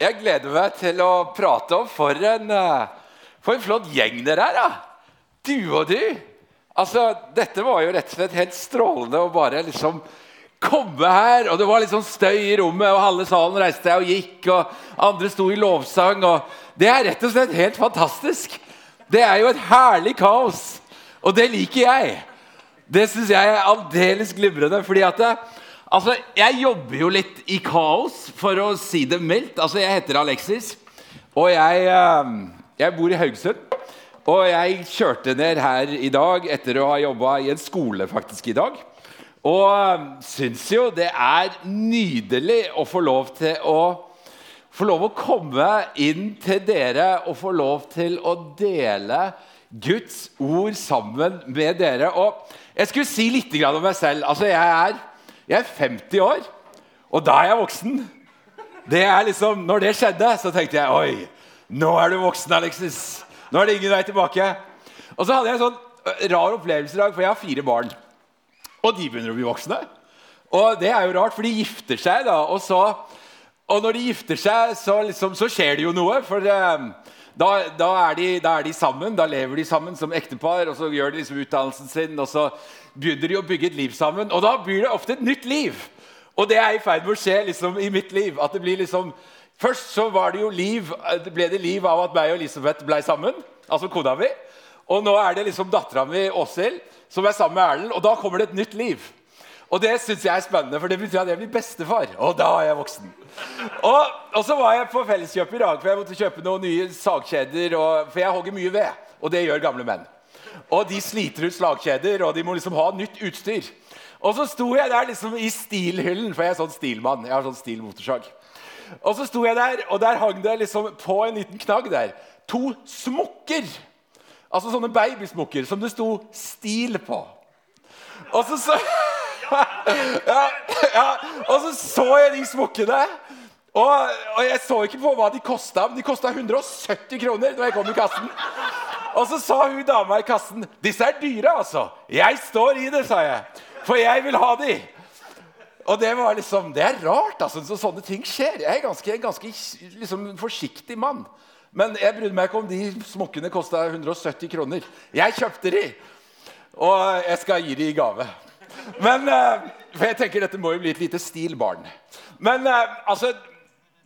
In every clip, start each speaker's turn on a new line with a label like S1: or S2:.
S1: Jeg gleder meg til å prate om for en, eh, for en flott gjeng dere er. da. Du og du. Altså, Dette var jo rett og slett helt strålende å bare liksom komme her. Og det var litt sånn støy i rommet, og halve salen reiste seg og gikk. Og andre sto i lovsang. og Det er rett og slett helt fantastisk. Det er jo et herlig kaos, og det liker jeg. Det syns jeg er aldeles glimrende. fordi at det, Altså, Jeg jobber jo litt i kaos, for å si det mildt. Altså, Jeg heter Alexis, og jeg, eh, jeg bor i Haugesund. Og jeg kjørte ned her i dag etter å ha jobba i en skole faktisk i dag. Og eh, syns jo det er nydelig å få lov til å få lov å komme inn til dere og få lov til å dele Guds ord sammen med dere. Og jeg skulle si litt om meg selv. Altså, jeg er jeg er 50 år, og da er jeg voksen. Det er liksom, når det skjedde, så tenkte jeg oi, nå er du voksen, Alexis. Nå er det ingen vei tilbake. Og så hadde jeg en sånn rar opplevelse i dag, for jeg har fire barn. Og de begynner å bli voksne. Og det er jo rart, for de gifter seg. da, Og, så, og når de gifter seg, så, liksom, så skjer det jo noe. For um, da, da, er de, da, er de, sammen, da lever de sammen som ektepar, og så gjør de liksom utdannelsen sin. og så begynner de å bygge et liv sammen. Og da blir det ofte et nytt liv. Og det er i ferd med å skje liksom, i mitt liv. at det blir liksom... Først så var det jo liv, ble det liv av at meg og Elisabeth ble sammen. Altså kona mi. Og nå er det liksom dattera mi Åshild som er sammen med Erlend. Og da kommer det et nytt liv. Og det syns jeg er spennende, for det betyr at jeg blir bestefar. Og da er jeg voksen. Og, og så var jeg på Felleskjøpet i dag, for jeg måtte kjøpe noen nye sagkjeder. Og, for jeg hogger mye ved, og det gjør gamle menn. Og de sliter ut slagkjeder, og de må liksom ha nytt utstyr. Og så sto jeg der liksom i stilhyllen, for jeg er sånn stilmann. jeg har sånn stil motorsag. Og så sto jeg der, og der hang det liksom på en liten knagg der to smokker. Altså sånne babysmokker som det sto 'stil' på. Og så så, ja, ja, og så så jeg de smokkene. Og, og jeg så ikke på hva de kosta, men de kosta 170 kroner da jeg kom i kassen. Og så sa hun dama i kassen 'Disse er dyre, altså.' 'Jeg står i det', sa jeg. 'For jeg vil ha de'. Og det var liksom, det er rart, altså, så sånne ting skjer. Jeg er en ganske liksom, forsiktig mann. Men jeg brydde meg ikke om de smokkene kosta 170 kroner. Jeg kjøpte de, og jeg skal gi de i gave. Men, uh, For jeg tenker dette må jo bli et lite stilbarn. Men uh, altså,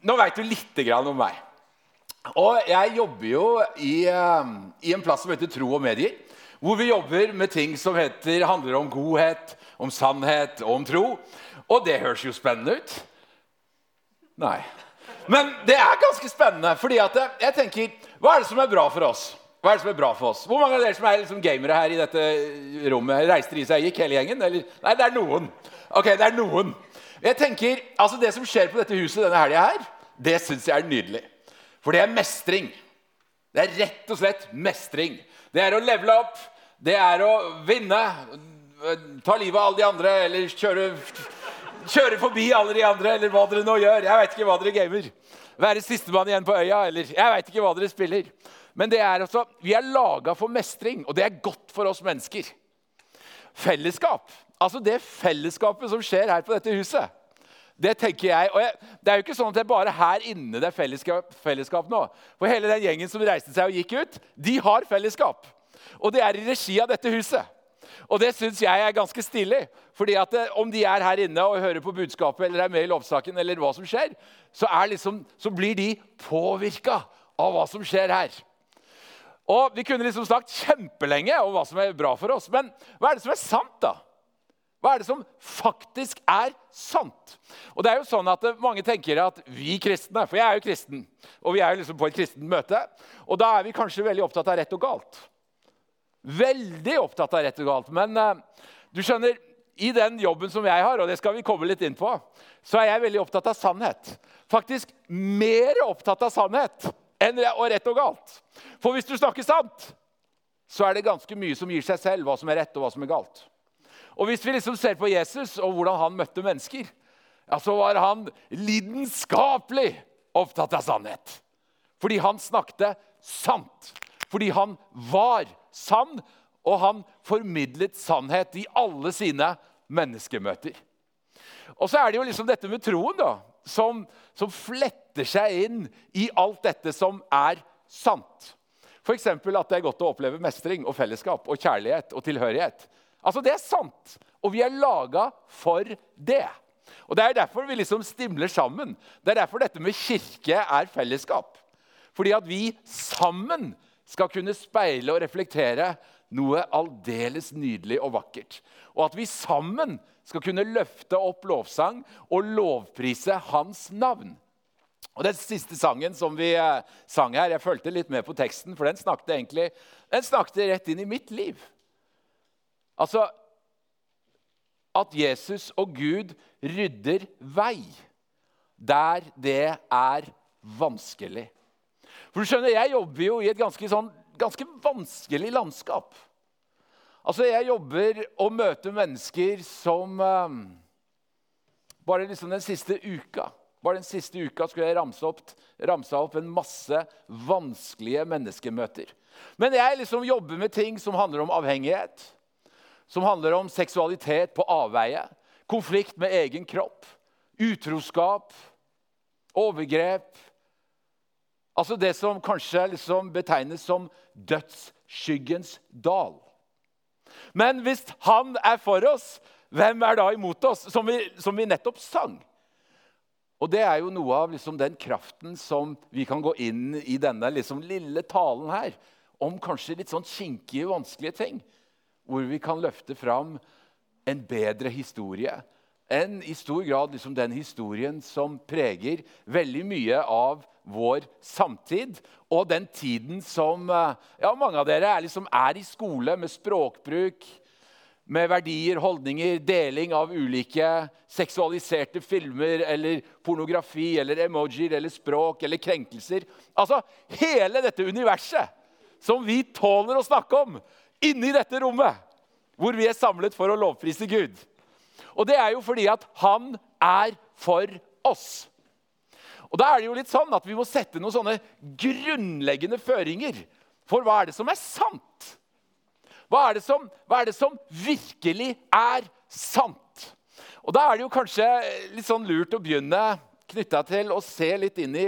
S1: nå veit du lite grann om meg. Og jeg jobber jo i, uh, i, en plass som heter Tro og medier. Hvor vi jobber med ting som heter, handler om godhet, om sannhet og om tro. Og det høres jo spennende ut. Nei. Men det er ganske spennende. fordi at eh, jeg tenker, Hva er det som er bra for oss? Hva er det som er bra for oss? Hvor mange av dere som er liksom gamere her i dette rommet? Reiste de seg gikk, hele gjengen? Eller? Nei, det er noen. Ok, det er noen. Jeg tenker, altså Det som skjer på dette huset denne helga her, det syns jeg er nydelig. For det er mestring. Det er rett og slett mestring. Det er å levele opp, det er å vinne, ta livet av alle de andre eller kjøre, kjøre forbi alle de andre, eller hva dere nå gjør. Jeg veit ikke hva dere gamer. Være sistemann igjen på øya, eller jeg veit ikke hva dere spiller. Men det er altså, vi er laga for mestring, og det er godt for oss mennesker. Fellesskap. Altså det fellesskapet som skjer her på dette huset. Det tenker jeg, og jeg, Det er jo ikke sånn at det er bare her inne det er fellesskap, fellesskap, nå. For hele den gjengen som reiste seg og gikk ut, de har fellesskap. Og det er i regi av dette huset. Og det syns jeg er ganske stilig. fordi at det, Om de er her inne og hører på budskapet eller er med i lovsaken, eller hva som skjer, så, liksom, så blir de påvirka av hva som skjer her. Og Vi kunne liksom snakket kjempelenge om hva som er bra for oss. Men hva er det som er sant, da? Hva er det som faktisk er sant? Og det er jo sånn at Mange tenker at vi kristne For jeg er jo kristen, og vi er jo liksom på et kristent møte. Og da er vi kanskje veldig opptatt av rett og galt. Veldig opptatt av rett og galt. Men uh, du skjønner, i den jobben som jeg har, og det skal vi komme litt inn på, så er jeg veldig opptatt av sannhet. Faktisk mer opptatt av sannhet enn rett og galt. For hvis du snakker sant, så er det ganske mye som gir seg selv hva som er rett og hva som er galt. Og Hvis vi liksom ser på Jesus og hvordan han møtte mennesker, ja, så var han lidenskapelig opptatt av sannhet. Fordi han snakket sant. Fordi han var sann, og han formidlet sannhet i alle sine menneskemøter. Og så er det jo liksom dette med troen, da, som, som fletter seg inn i alt dette som er sant. F.eks. at det er godt å oppleve mestring og fellesskap og kjærlighet og tilhørighet. Altså, Det er sant, og vi er laga for det. Og Det er derfor vi liksom stimler sammen. Det er derfor dette med kirke er fellesskap. Fordi at vi sammen skal kunne speile og reflektere noe aldeles nydelig og vakkert. Og at vi sammen skal kunne løfte opp lovsang og lovprise hans navn. Og Den siste sangen som vi eh, sang her, jeg fulgte litt med på teksten, for den snakket egentlig den snakket rett inn i mitt liv. Altså at Jesus og Gud rydder vei der det er vanskelig. For du skjønner, Jeg jobber jo i et ganske, sånn, ganske vanskelig landskap. Altså, Jeg jobber og møter mennesker som um, Bare liksom den siste uka bare den siste uka skulle jeg ramse opp, ramse opp en masse vanskelige menneskemøter. Men jeg liksom jobber med ting som handler om avhengighet, som handler om seksualitet på avveie, konflikt med egen kropp, utroskap, overgrep Altså det som kanskje liksom betegnes som dødsskyggens dal. Men hvis han er for oss, hvem er da imot oss? Som vi, som vi nettopp sang. Og det er jo noe av liksom den kraften som vi kan gå inn i denne liksom lille talen her. Om kanskje litt sånn kinkige, vanskelige ting. Hvor vi kan løfte fram en bedre historie enn i stor grad liksom den historien som preger veldig mye av vår samtid. Og den tiden som eh, ja, mange av dere er, liksom, er i skole med språkbruk, med verdier, holdninger, deling av ulike seksualiserte filmer eller pornografi eller emojier eller språk eller krenkelser. Altså hele dette universet som vi tåler å snakke om inni dette rommet, hvor vi er samlet for å lovprise Gud. Og det er jo fordi at han er for oss. Og da er det jo litt sånn at Vi må sette noen sånne grunnleggende føringer for hva er det som er sant. Hva er, som, hva er det som, virkelig er sant? Og Da er det jo kanskje litt sånn lurt å begynne knytta til å se litt inn i,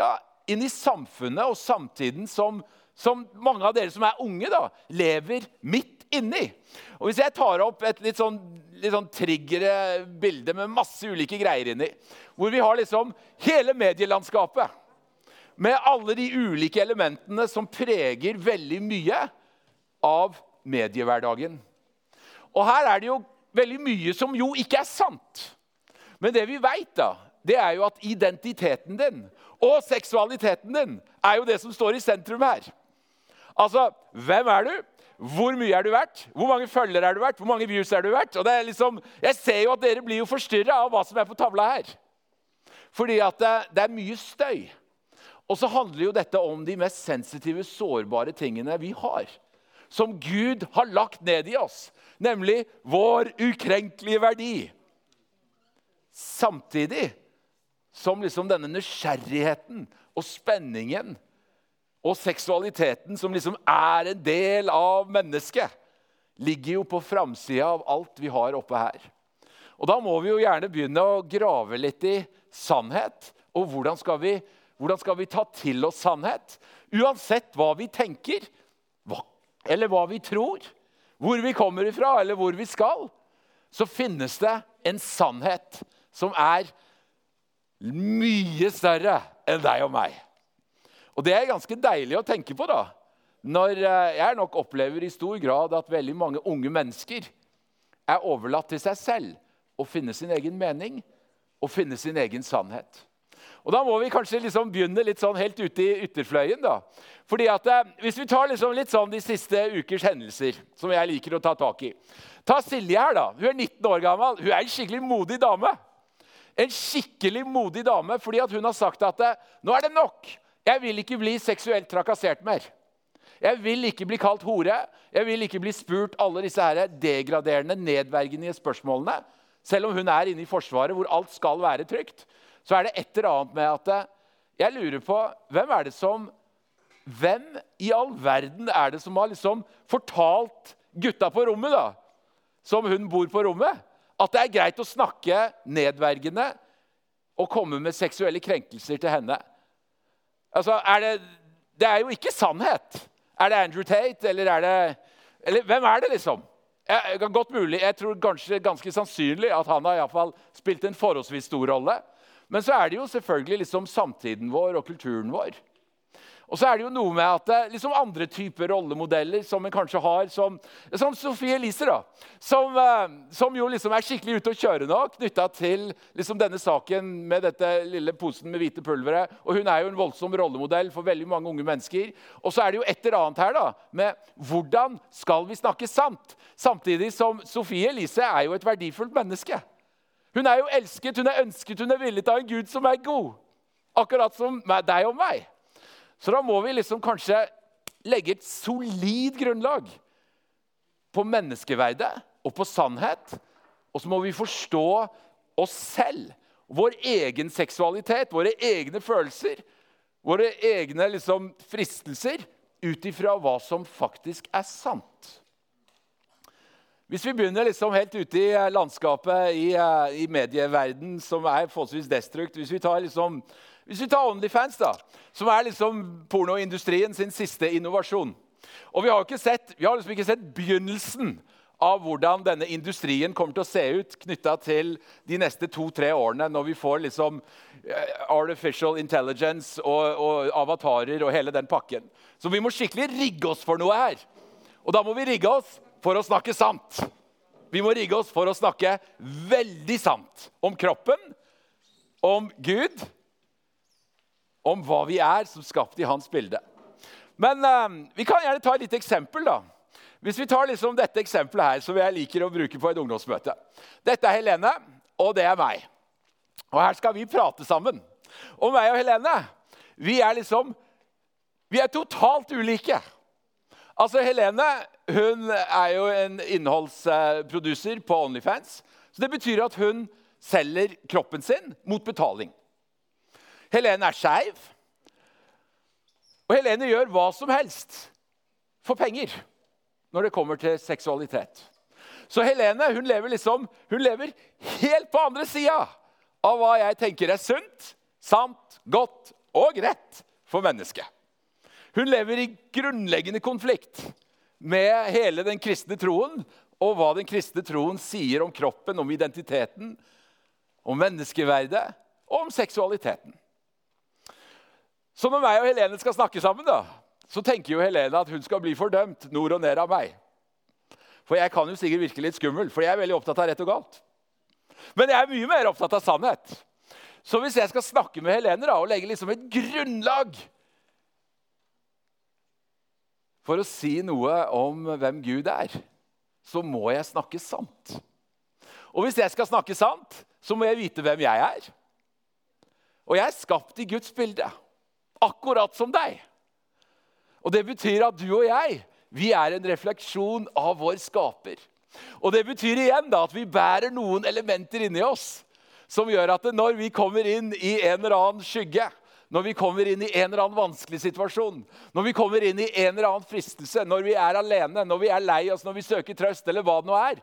S1: ja, inn i samfunnet og samtiden som, som, mange av dere som er unge, da, lever midt inni. Og Hvis jeg tar opp et litt sånn, litt sånn triggere bilde med masse ulike greier inni, hvor vi har liksom hele medielandskapet med alle de ulike elementene som preger veldig mye av mediehverdagen. Og her er det jo veldig mye som jo ikke er sant. Men det vi veit, det er jo at identiteten din og seksualiteten din er jo det som står i sentrum her. Altså, hvem er du? Hvor mye er du verdt? Hvor mange følgere er du verdt? Hvor mange views er du verdt? Og det er liksom, jeg ser jo at dere blir jo forstyrra av hva som er på tavla her. Fordi at det, det er mye støy. Og så handler jo dette om de mest sensitive, sårbare tingene vi har som Gud har lagt ned i oss, nemlig vår ukrenkelige verdi. Samtidig som liksom denne nysgjerrigheten og spenningen og seksualiteten, som liksom er en del av mennesket, ligger jo på framsida av alt vi har oppe her. Og Da må vi jo gjerne begynne å grave litt i sannhet. Og hvordan skal vi, hvordan skal vi ta til oss sannhet? Uansett hva vi tenker, hva eller hva vi tror, hvor vi kommer ifra, eller hvor vi skal, så finnes det en sannhet som er mye større enn deg og meg. Og det er ganske deilig å tenke på, da. Når eh, jeg nok opplever i stor grad at veldig mange unge mennesker er overlatt til seg selv å finne sin egen mening og finne sin egen sannhet. Og Da må vi kanskje liksom begynne litt sånn helt ute i ytterfløyen. da. Fordi at eh, Hvis vi tar liksom litt sånn de siste ukers hendelser, som jeg liker å ta tak i Ta Silje her. da. Hun er 19 år gammel. Hun er en skikkelig modig dame. En skikkelig modig dame fordi at hun har sagt at eh, nå er det nok. Jeg vil ikke bli seksuelt trakassert mer. Jeg vil ikke bli kalt hore. Jeg vil ikke bli spurt alle disse her degraderende, nedvergende spørsmålene. Selv om hun er inne i Forsvaret, hvor alt skal være trygt så er det et eller annet med at eh, jeg lurer på hvem er det som Hvem i all verden er det som har liksom fortalt gutta på rommet, da, som hun bor på rommet, at det er greit å snakke nedvergende, og komme med seksuelle krenkelser til henne. Altså, er det, det er jo ikke sannhet. Er det Andrew Tate, eller er det Eller hvem er det, liksom? Jeg, godt mulig, jeg tror kanskje ganske sannsynlig at han har i fall spilt en forholdsvis stor rolle. Men så er det jo selvfølgelig liksom samtiden vår og kulturen vår. Og så er det jo noe med at det, er liksom andre typer rollemodeller som en kanskje har, som, som Sophie Elise, da, som, eh, som, jo liksom er skikkelig ute å kjøre nå, knytta til liksom denne saken med dette lille posen med hvite pulveret. Og hun er jo en voldsom rollemodell for veldig mange unge mennesker. Og så er det jo et eller annet her da, med hvordan skal vi snakke sant? Samtidig som Sophie Elise er jo et verdifullt menneske. Hun er jo elsket, hun er ønsket, hun er villet av en Gud som er god. Akkurat som deg og meg. Så da må vi liksom kanskje legge et solid grunnlag på menneskeverdet og på sannhet. Og så må vi forstå oss selv, vår egen seksualitet, våre egne følelser, våre egne liksom, fristelser, ut ifra hva som faktisk er sant. Hvis vi begynner liksom helt ute i landskapet i, eh, i medieverden, som er forholdsvis destrukt Hvis vi tar liksom hvis vi tar Onlyfans, da, som er liksom pornoindustrien sin siste innovasjon Og Vi har, ikke sett, vi har liksom ikke sett begynnelsen av hvordan denne industrien kommer til å se ut knytta til de neste to-tre årene, når vi får liksom eh, artificial intelligence og, og, avatarer og hele den pakken. Så vi må skikkelig rigge oss for noe her. Og da må vi rigge oss for å snakke sant. Vi må rigge oss for å snakke veldig sant om kroppen, om Gud om hva vi er som skapt i hans bilde. Men eh, vi kan gjerne ta et lite eksempel. da. Hvis vi tar liksom dette eksempelet her, som jeg liker å bruke på et ungdomsmøte. Dette er Helene, og det er meg. Og her skal vi prate sammen. Og meg og Helene vi er liksom Vi er totalt ulike. Altså, Helene hun er jo en innholdsproduser på Onlyfans. Så det betyr at hun selger kroppen sin mot betaling. Helene er skeiv. Og Helene gjør hva som helst for penger når det kommer til seksualitet. Så Helene hun lever liksom, hun lever helt på andre sida av hva jeg tenker er sunt, sant, godt og rett for mennesket. Hun lever i grunnleggende konflikt med hele den kristne troen og hva den kristne troen sier om kroppen, om identiteten, om menneskeverdet og om seksualiteten. Så når meg og Helene skal snakke sammen, da, så tenker jo Helene at hun skal bli fordømt nord og ned av meg. For jeg kan jo sikkert virke litt skummel, for jeg er veldig opptatt av rett og galt. Men jeg er mye mer opptatt av sannhet. Så hvis jeg skal snakke med Helene da, og legge liksom et grunnlag for å si noe om hvem Gud er, så må jeg snakke sant. Og hvis jeg skal snakke sant, så må jeg vite hvem jeg er. Og jeg er skapt i Guds bilde akkurat som deg. Og Det betyr at du og jeg vi er en refleksjon av vår skaper. Og Det betyr igjen da at vi bærer noen elementer inni oss som gjør at når vi kommer inn i en eller annen skygge, når vi kommer inn i en eller annen vanskelig situasjon, når vi kommer inn i en eller annen fristelse, når vi er alene, når vi er lei oss, når vi søker trøst, eller hva det nå er,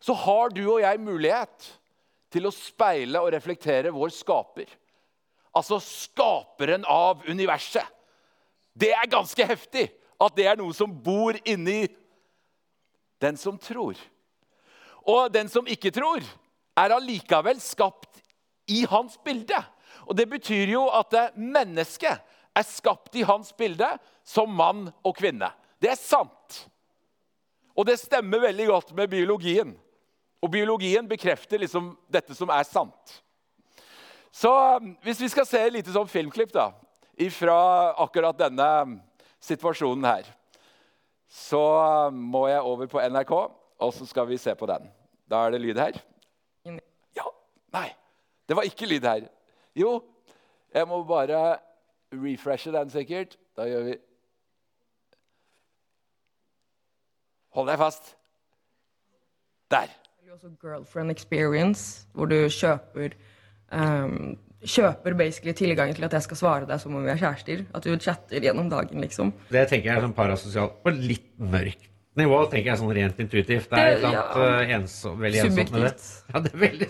S1: så har du og jeg mulighet til å speile og reflektere vår skaper. Altså skaperen av universet. Det er ganske heftig at det er noe som bor inni den som tror. Og den som ikke tror, er allikevel skapt i hans bilde. Og Det betyr jo at mennesket er skapt i hans bilde som mann og kvinne. Det er sant. Og det stemmer veldig godt med biologien. Og biologien bekrefter liksom dette som er sant. Så um, hvis vi skal se et lite sånn filmklipp da, fra akkurat denne um, situasjonen her, så um, må jeg over på NRK, og så skal vi se på den. Da er det lyd her. Ja. Nei, det var ikke lyd her. Jo, jeg må bare refreshe den sikkert. Da gjør vi Hold deg fast. Der.
S2: Det er også girlfriend experience, hvor du kjøper um, kjøper basically tilgang til at jeg skal svare deg som om vi er kjærester. At du chatter gjennom dagen, liksom.
S3: Det tenker jeg er sånn parasosialt på litt mørkt nivå, tenker jeg sånn rent intuitivt. Det er sant, ja, uh, ensom, veldig ensomt med det. Ja, det er veldig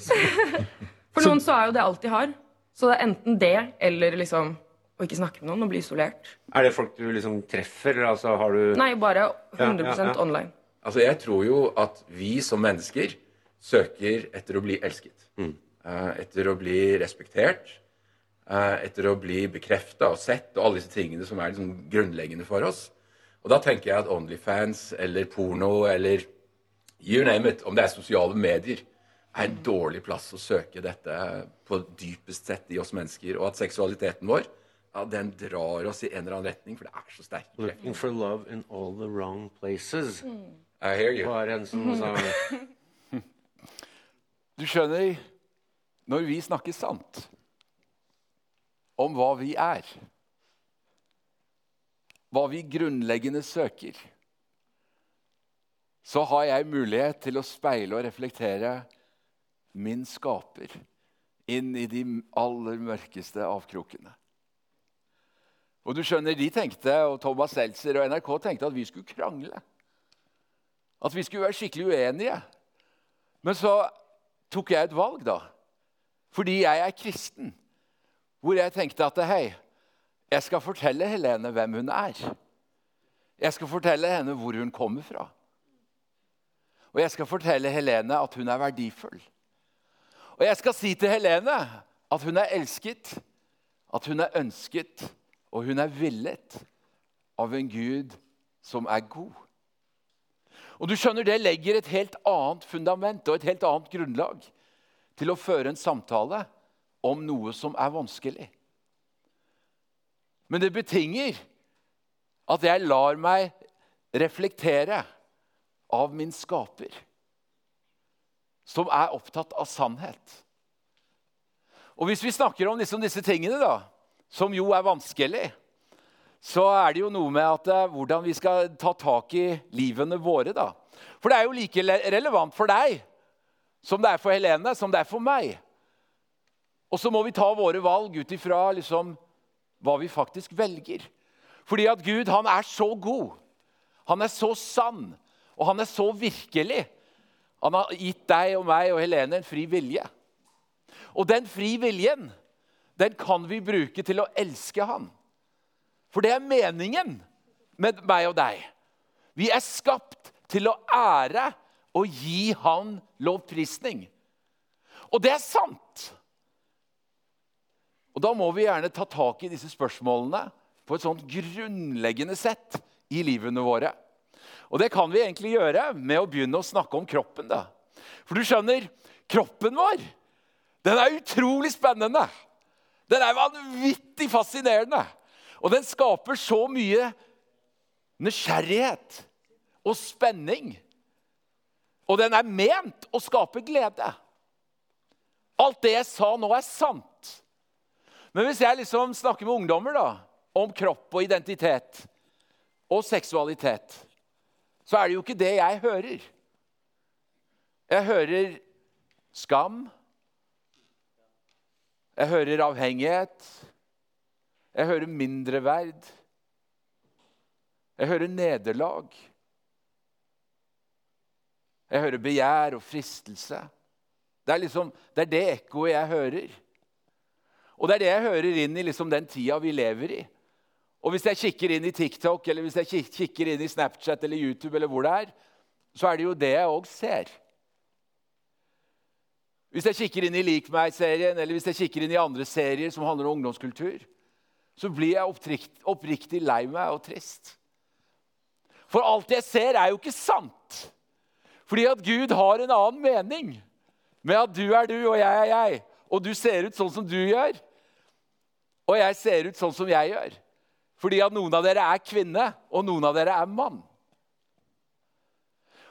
S2: For noen så er jo det alt de har. Så det er enten det eller liksom å ikke snakke med noen og bli isolert.
S3: Er det folk du liksom treffer, altså har du
S2: Nei, bare 100
S3: Ja, ja, ja.
S2: online.
S4: Altså, Jeg tror jo at vi som mennesker søker etter å bli elsket. Eh, etter å bli respektert. eh, etter å bli bekrefta og sett og alle disse tingene som er liksom grunnleggende for oss. Og da tenker jeg at Onlyfans eller porno eller you name it, om det er sosiale medier, er en dårlig plass å søke dette på dypest sett i oss mennesker. Og at seksualiteten vår ja, den drar oss i en eller annen retning, for det er så sterke krefter.
S3: Looking for love in all the wrong places.
S4: I hear you.
S3: Var en som sa
S1: Du skjønner, når vi snakker sant om hva vi er, hva vi grunnleggende søker, så har jeg mulighet til å speile og reflektere min skaper inn i de aller mørkeste avkrokene. Og du skjønner, De tenkte, og Thomas Seltzer og NRK tenkte at vi skulle krangle. At vi skulle være skikkelig uenige. Men så tok jeg et valg, da. Fordi jeg er kristen. Hvor jeg tenkte at hei, jeg skal fortelle Helene hvem hun er. Jeg skal fortelle henne hvor hun kommer fra. Og jeg skal fortelle Helene at hun er verdifull. Og jeg skal si til Helene at hun er elsket, at hun er ønsket, og hun er villet av en Gud som er god. Og du skjønner, Det legger et helt annet fundament og et helt annet grunnlag til å føre en samtale om noe som er vanskelig. Men det betinger at jeg lar meg reflektere av min skaper, som er opptatt av sannhet. Og Hvis vi snakker om liksom disse tingene, da, som jo er vanskelig, så er det jo noe med at, eh, hvordan vi skal ta tak i livene våre. da. For det er jo like relevant for deg som det er for Helene, som det er for meg. Og så må vi ta våre valg ut ifra liksom, hva vi faktisk velger. Fordi at Gud han er så god, han er så sann, og han er så virkelig. Han har gitt deg og meg og Helene en fri vilje. Og den fri viljen den kan vi bruke til å elske han. For det er meningen med meg og deg. Vi er skapt til å ære og gi han lovprisning. Og det er sant. Og Da må vi gjerne ta tak i disse spørsmålene på et sånt grunnleggende sett i livene våre. Og det kan vi egentlig gjøre med å begynne å snakke om kroppen. da. For du skjønner, kroppen vår den er utrolig spennende. Den er vanvittig fascinerende. Og den skaper så mye nysgjerrighet og spenning. Og den er ment å skape glede. Alt det jeg sa nå, er sant. Men hvis jeg liksom snakker med ungdommer da, om kropp og identitet og seksualitet, så er det jo ikke det jeg hører. Jeg hører skam. Jeg hører avhengighet. Jeg hører mindreverd. Jeg hører nederlag. Jeg hører begjær og fristelse. Det er, liksom, det er det ekkoet jeg hører. Og det er det jeg hører inn i liksom den tida vi lever i. Og hvis jeg kikker inn i TikTok eller hvis jeg kikker inn i Snapchat eller YouTube, eller hvor det er, så er det jo det jeg òg ser. Hvis jeg kikker inn i Lik meg-serien eller hvis jeg kikker inn i andre serier som handler om ungdomskultur, så blir jeg opprikt, oppriktig lei meg og trist. For alt jeg ser, er jo ikke sant. Fordi at Gud har en annen mening med at du er du og jeg er jeg. Og du ser ut sånn som du gjør, og jeg ser ut sånn som jeg gjør. Fordi at noen av dere er kvinne, og noen av dere er mann.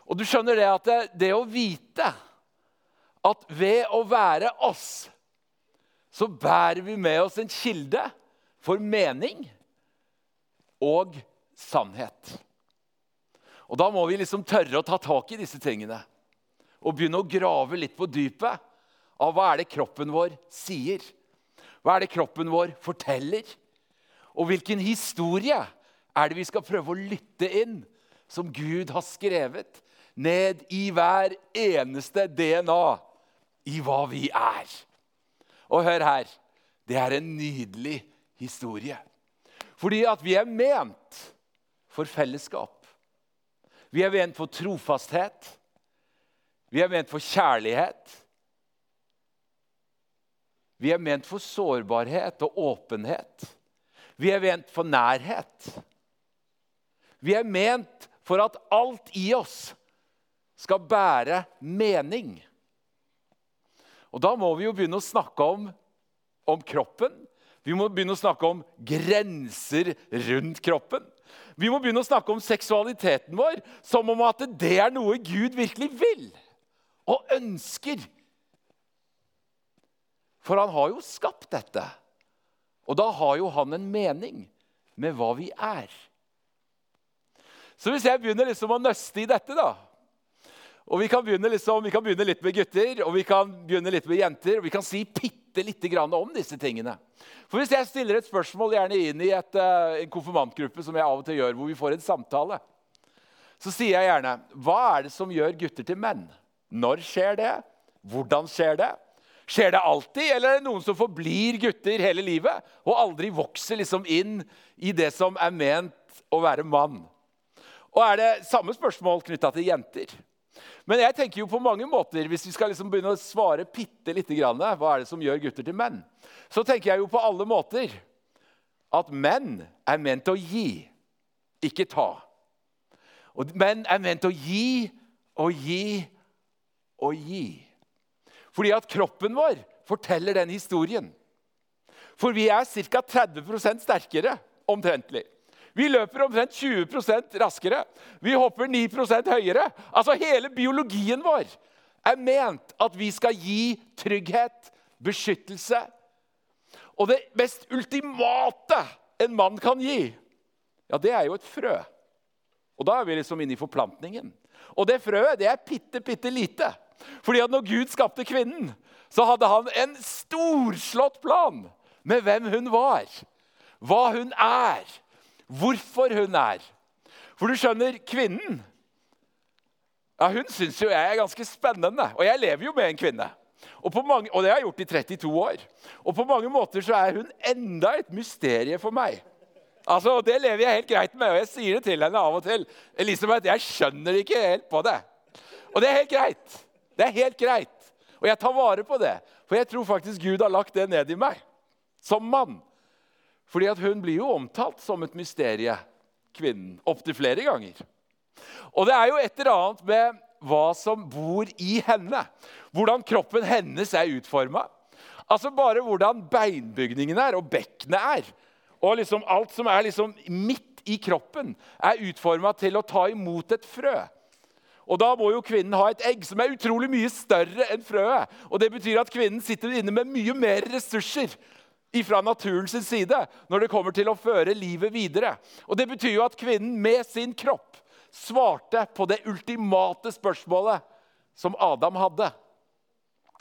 S1: Og du skjønner det at det, det å vite at ved å være oss, så bærer vi med oss en kilde for mening og sannhet. Og da må vi liksom tørre å ta tak i disse tingene. Og begynne å grave litt på dypet av hva er det kroppen vår sier. Hva er det kroppen vår forteller? Og hvilken historie er det vi skal prøve å lytte inn, som Gud har skrevet ned i hver eneste DNA i hva vi er? Og hør her. Det er en nydelig historie. Fordi at vi er ment for fellesskap. Vi er ment for trofasthet. Vi er ment for kjærlighet. Vi er ment for sårbarhet og åpenhet. Vi er ment for nærhet. Vi er ment for at alt i oss skal bære mening. Og Da må vi jo begynne å snakke om, om kroppen. Vi må begynne å snakke om grenser rundt kroppen. Vi må begynne å snakke om seksualiteten vår som om at det er noe Gud virkelig vil og ønsker. For han har jo skapt dette. Og da har jo han en mening med hva vi er. Så hvis jeg begynner liksom å nøste i dette, da og vi kan, liksom, vi kan, begynne litt med gutter og vi kan begynne litt med jenter, og vi kan si bitte lite litt om disse tingene. For Hvis jeg stiller et spørsmål gjerne inn i et, uh, en konfirmantgruppe, som jeg av og til gjør, hvor vi får en samtale, så sier jeg gjerne Hva er det som gjør gutter til menn? Når skjer det? Hvordan skjer det? Skjer det alltid, eller er det noen som forblir gutter hele livet og aldri vokser liksom inn i det som er ment å være mann? Og er det samme spørsmål knytta til jenter? Men jeg tenker jo på mange måter, hvis vi skal liksom begynne å svare bitte lite grann, hva er det som gjør gutter til menn, så tenker jeg jo på alle måter at menn er ment å gi, ikke ta. Og menn er ment å gi og gi og gi. Fordi at kroppen vår forteller den historien. For vi er ca. 30% sterkere omtrentlig. Vi løper omtrent 20% raskere. Vi hopper 9% høyere. Altså Hele biologien vår er ment at vi skal gi trygghet, beskyttelse. Og det mest ultimate en mann kan gi, ja, det er jo et frø. Og da er vi liksom inne i forplantningen. Og det frøet det er bitte, bitte lite. Fordi at når Gud skapte kvinnen, så hadde han en storslått plan med hvem hun var, hva hun er, hvorfor hun er. For du skjønner, kvinnen ja, hun syns jo jeg er ganske spennende. Og jeg lever jo med en kvinne. Og, mange, og det har jeg gjort i 32 år. Og på mange måter så er hun enda et mysterium for meg. Altså, Det lever jeg helt greit med, og jeg sier det til henne av og til. Elisabeth, jeg skjønner ikke helt på det. Og det er helt greit. Det er helt greit. Og jeg tar vare på det. For jeg tror faktisk Gud har lagt det ned i meg som mann. Fordi at hun blir jo omtalt som et mysterie, kvinnen, opptil flere ganger. Og det er jo et eller annet med hva som bor i henne. Hvordan kroppen hennes er utforma. Altså bare hvordan beinbygningen er, og bekkenet er. Og liksom alt som er liksom midt i kroppen, er utforma til å ta imot et frø. Og Da må jo kvinnen ha et egg som er utrolig mye større enn frøet. Og Det betyr at kvinnen sitter inne med mye mer ressurser fra naturens side når det kommer til å føre livet videre. Og Det betyr jo at kvinnen med sin kropp svarte på det ultimate spørsmålet som Adam hadde.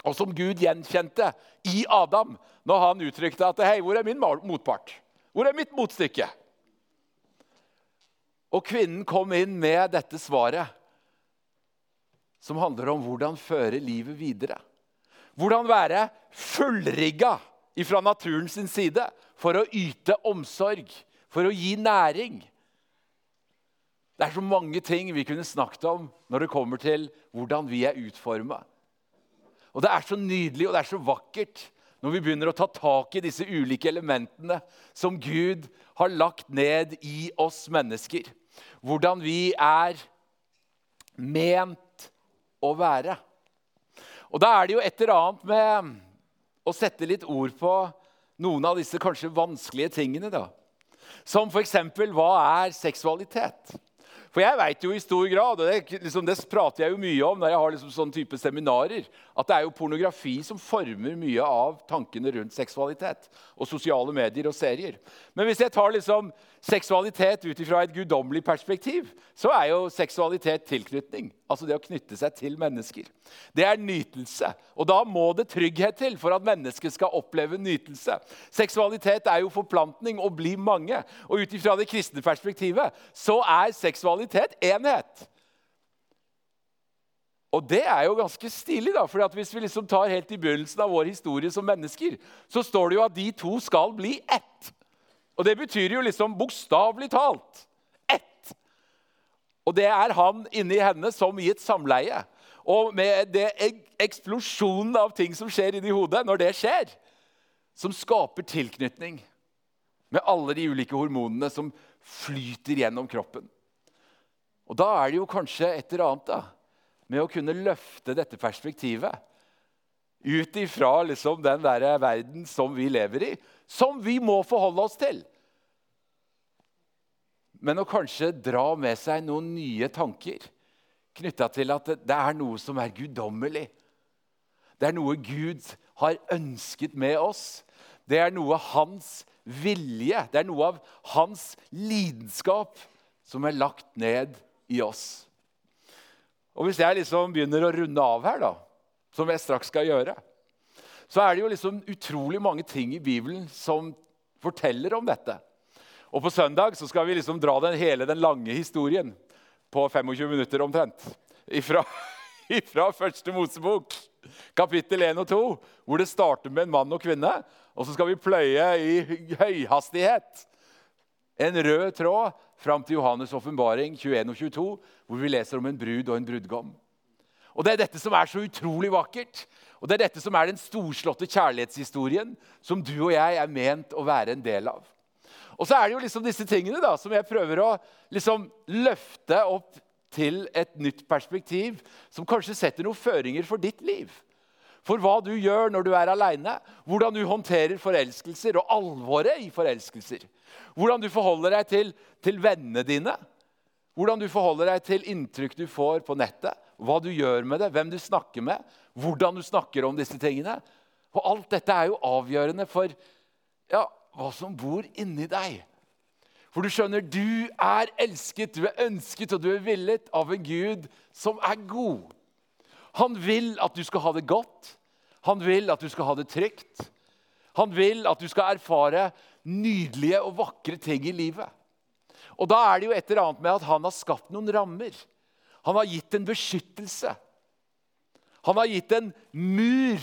S1: Og som Gud gjenkjente i Adam når han uttrykte at Hei, hvor er min motpart? Hvor er mitt motstykke? Og kvinnen kom inn med dette svaret som handler om hvordan føre livet videre. Hvordan være fullrigga fra naturen sin side for å yte omsorg, for å gi næring. Det er så mange ting vi kunne snakket om når det kommer til hvordan vi er utforma. Og det er så nydelig og det er så vakkert når vi begynner å ta tak i disse ulike elementene som Gud har lagt ned i oss mennesker. Hvordan vi er ment å være. Og Da er det jo et eller annet med å sette litt ord på noen av disse kanskje vanskelige tingene. da. Som f.eks.: Hva er seksualitet? For jeg vet jo i stor grad, og det, liksom, det, prater jeg jo mye om når jeg har liksom sånn type seminarer, at det er jo pornografi som former mye av tankene rundt seksualitet. Og sosiale medier og serier. Men hvis jeg tar liksom seksualitet ut fra et guddommelig perspektiv, så er jo seksualitet tilknytning. Altså det å knytte seg til mennesker. Det er nytelse. Og da må det trygghet til for at mennesket skal oppleve nytelse. Seksualitet er jo forplantning og bli mange. Og ut ifra det kristne perspektivet så er seksualitet enhet. Og det er jo ganske stilig, da, for hvis vi liksom tar helt i begynnelsen av vår historie som mennesker, så står det jo at de to skal bli ett. Og det betyr jo liksom bokstavelig talt ett. Og det er han inni henne som i et samleie. Og med det eksplosjonen av ting som skjer inni hodet, når det skjer, som skaper tilknytning med alle de ulike hormonene som flyter gjennom kroppen. Og da er det jo kanskje et eller annet da, med å kunne løfte dette perspektivet ut ifra liksom den der verden som vi lever i, som vi må forholde oss til. Men å kanskje dra med seg noen nye tanker knytta til at det er noe som er guddommelig. Det er noe Gud har ønsket med oss. Det er noe hans vilje, det er noe av hans lidenskap som er lagt ned i oss. Og Hvis jeg liksom begynner å runde av her, da, som jeg straks skal gjøre, så er det jo liksom utrolig mange ting i Bibelen som forteller om dette. Og På søndag så skal vi liksom dra den hele den lange historien på 25 minutter omtrent. Ifra, ifra første Mosebok, kapittel 1 og 2, hvor det starter med en mann og kvinne. Og så skal vi pløye i høyhastighet en rød tråd fram til Johannes' åpenbaring 21 og 22, hvor vi leser om en brud og en brudgom. Og Det er dette som er så utrolig vakkert. Og det er dette som er den storslåtte kjærlighetshistorien som du og jeg er ment å være en del av. Og så er det jo liksom disse tingene da, som jeg prøver å liksom løfte opp til et nytt perspektiv, som kanskje setter noen føringer for ditt liv. For hva du gjør når du er aleine, hvordan du håndterer forelskelser og alvoret i forelskelser. Hvordan du forholder deg til, til vennene dine. Hvordan du forholder deg til inntrykk du får på nettet. Hva du gjør med det, hvem du snakker med, hvordan du snakker om disse tingene. Og Alt dette er jo avgjørende for ja, hva som bor inni deg. For du skjønner, du er elsket, du er ønsket og du er villet av en Gud som er god. Han vil at du skal ha det godt. Han vil at du skal ha det trygt. Han vil at du skal erfare nydelige og vakre ting i livet. Og da er det jo et eller annet med at han har skapt noen rammer. Han har gitt en beskyttelse. Han har gitt en mur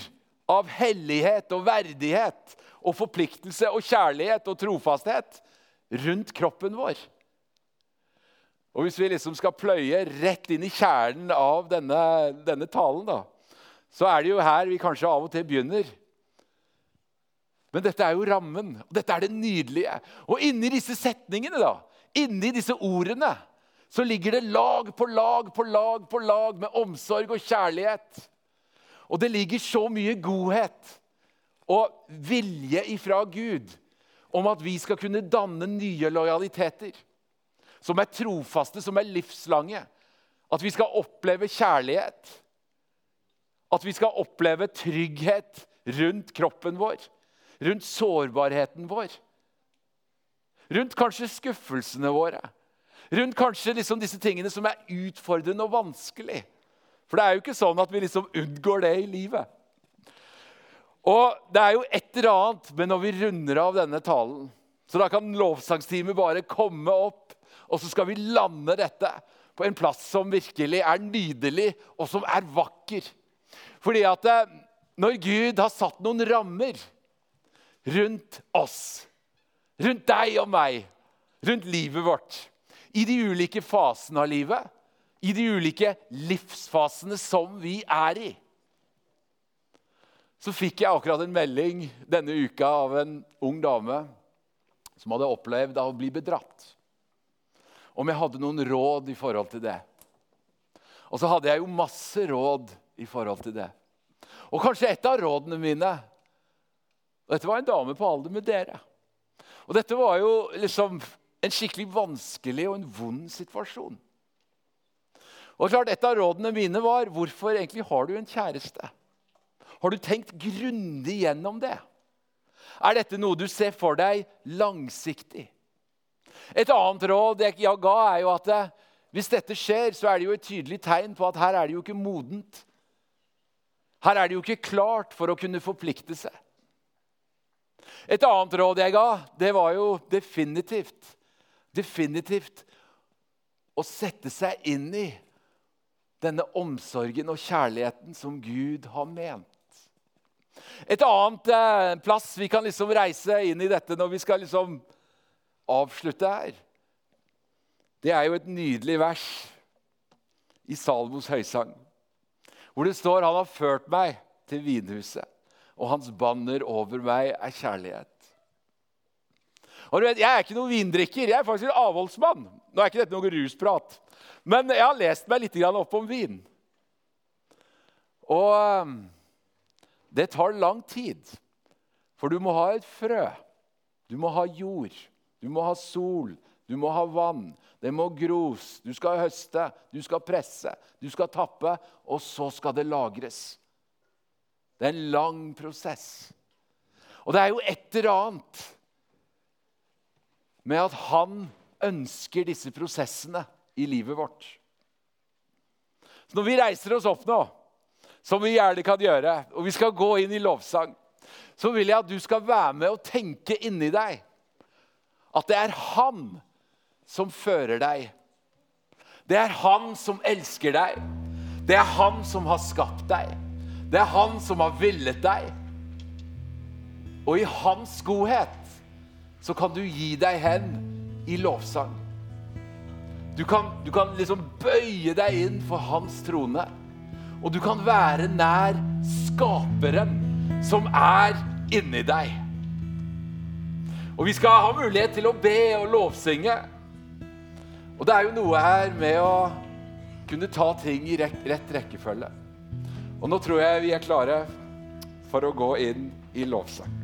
S1: av hellighet og verdighet og forpliktelse og kjærlighet og trofasthet rundt kroppen vår. Og Hvis vi liksom skal pløye rett inn i kjernen av denne, denne talen, da, så er det jo her vi kanskje av og til begynner. Men dette er jo rammen, og dette er det nydelige. Og inni disse setningene, da, inni disse ordene, så ligger det lag på lag på lag på lag med omsorg og kjærlighet. Og det ligger så mye godhet og vilje ifra Gud om at vi skal kunne danne nye lojaliteter. Som er trofaste, som er livslange. At vi skal oppleve kjærlighet. At vi skal oppleve trygghet rundt kroppen vår. Rundt sårbarheten vår. Rundt kanskje skuffelsene våre. Rundt kanskje liksom disse tingene som er utfordrende og vanskelig. For det er jo ikke sånn at vi liksom unngår det i livet. Og det er jo et eller annet men når vi runder av denne talen. Så da kan lovsangsteamet bare komme opp, og så skal vi lande dette på en plass som virkelig er nydelig, og som er vakker. Fordi at eh, når Gud har satt noen rammer rundt oss, rundt deg og meg, rundt livet vårt, i de ulike fasene av livet, i de ulike livsfasene som vi er i så fikk jeg akkurat en melding denne uka av en ung dame som hadde opplevd å bli bedratt. Om jeg hadde noen råd i forhold til det. Og så hadde jeg jo masse råd i forhold til det. Og kanskje et av rådene mine Dette var en dame på alder med dere. Og dette var jo liksom en skikkelig vanskelig og en vond situasjon. Og klart, Et av rådene mine var hvorfor egentlig har du en kjæreste? Har du tenkt grundig gjennom det? Er dette noe du ser for deg langsiktig? Et annet råd jeg ga, er jo at eh, hvis dette skjer, så er det jo et tydelig tegn på at her er det jo ikke modent. Her er det jo ikke klart for å kunne forplikte seg. Et annet råd jeg ga, det var jo definitivt Definitivt å sette seg inn i denne omsorgen og kjærligheten som Gud har ment. Et annet eh, plass vi kan liksom reise inn i dette når vi skal liksom avslutte her, det er jo et nydelig vers i Salmos høysang, hvor det står han har ført meg til vinhuset, og hans banner over meg er kjærlighet. Og du vet, Jeg er ikke noen vindrikker, jeg er faktisk en avholdsmann. Nå er ikke dette noe rusprat, men jeg har lest meg litt opp om vin. Og um, det tar lang tid, for du må ha et frø. Du må ha jord, du må ha sol, du må ha vann. Det må gros, du skal høste, du skal presse, du skal tappe, og så skal det lagres. Det er en lang prosess. Og det er jo et eller annet med at han ønsker disse prosessene i livet vårt. Så når vi reiser oss opp nå, som vi gjerne kan gjøre, og vi skal gå inn i lovsang, så vil jeg at du skal være med og tenke inni deg at det er han som fører deg. Det er han som elsker deg. Det er han som har skapt deg. Det er han som har villet deg. Og i hans godhet så kan du gi deg hen i lovsang. Du kan, du kan liksom bøye deg inn for hans trone. Og du kan være nær skaperen som er inni deg. Og vi skal ha mulighet til å be og lovsynge. Og det er jo noe her med å kunne ta ting i rett, rett rekkefølge. Og nå tror jeg vi er klare for å gå inn i lovsang.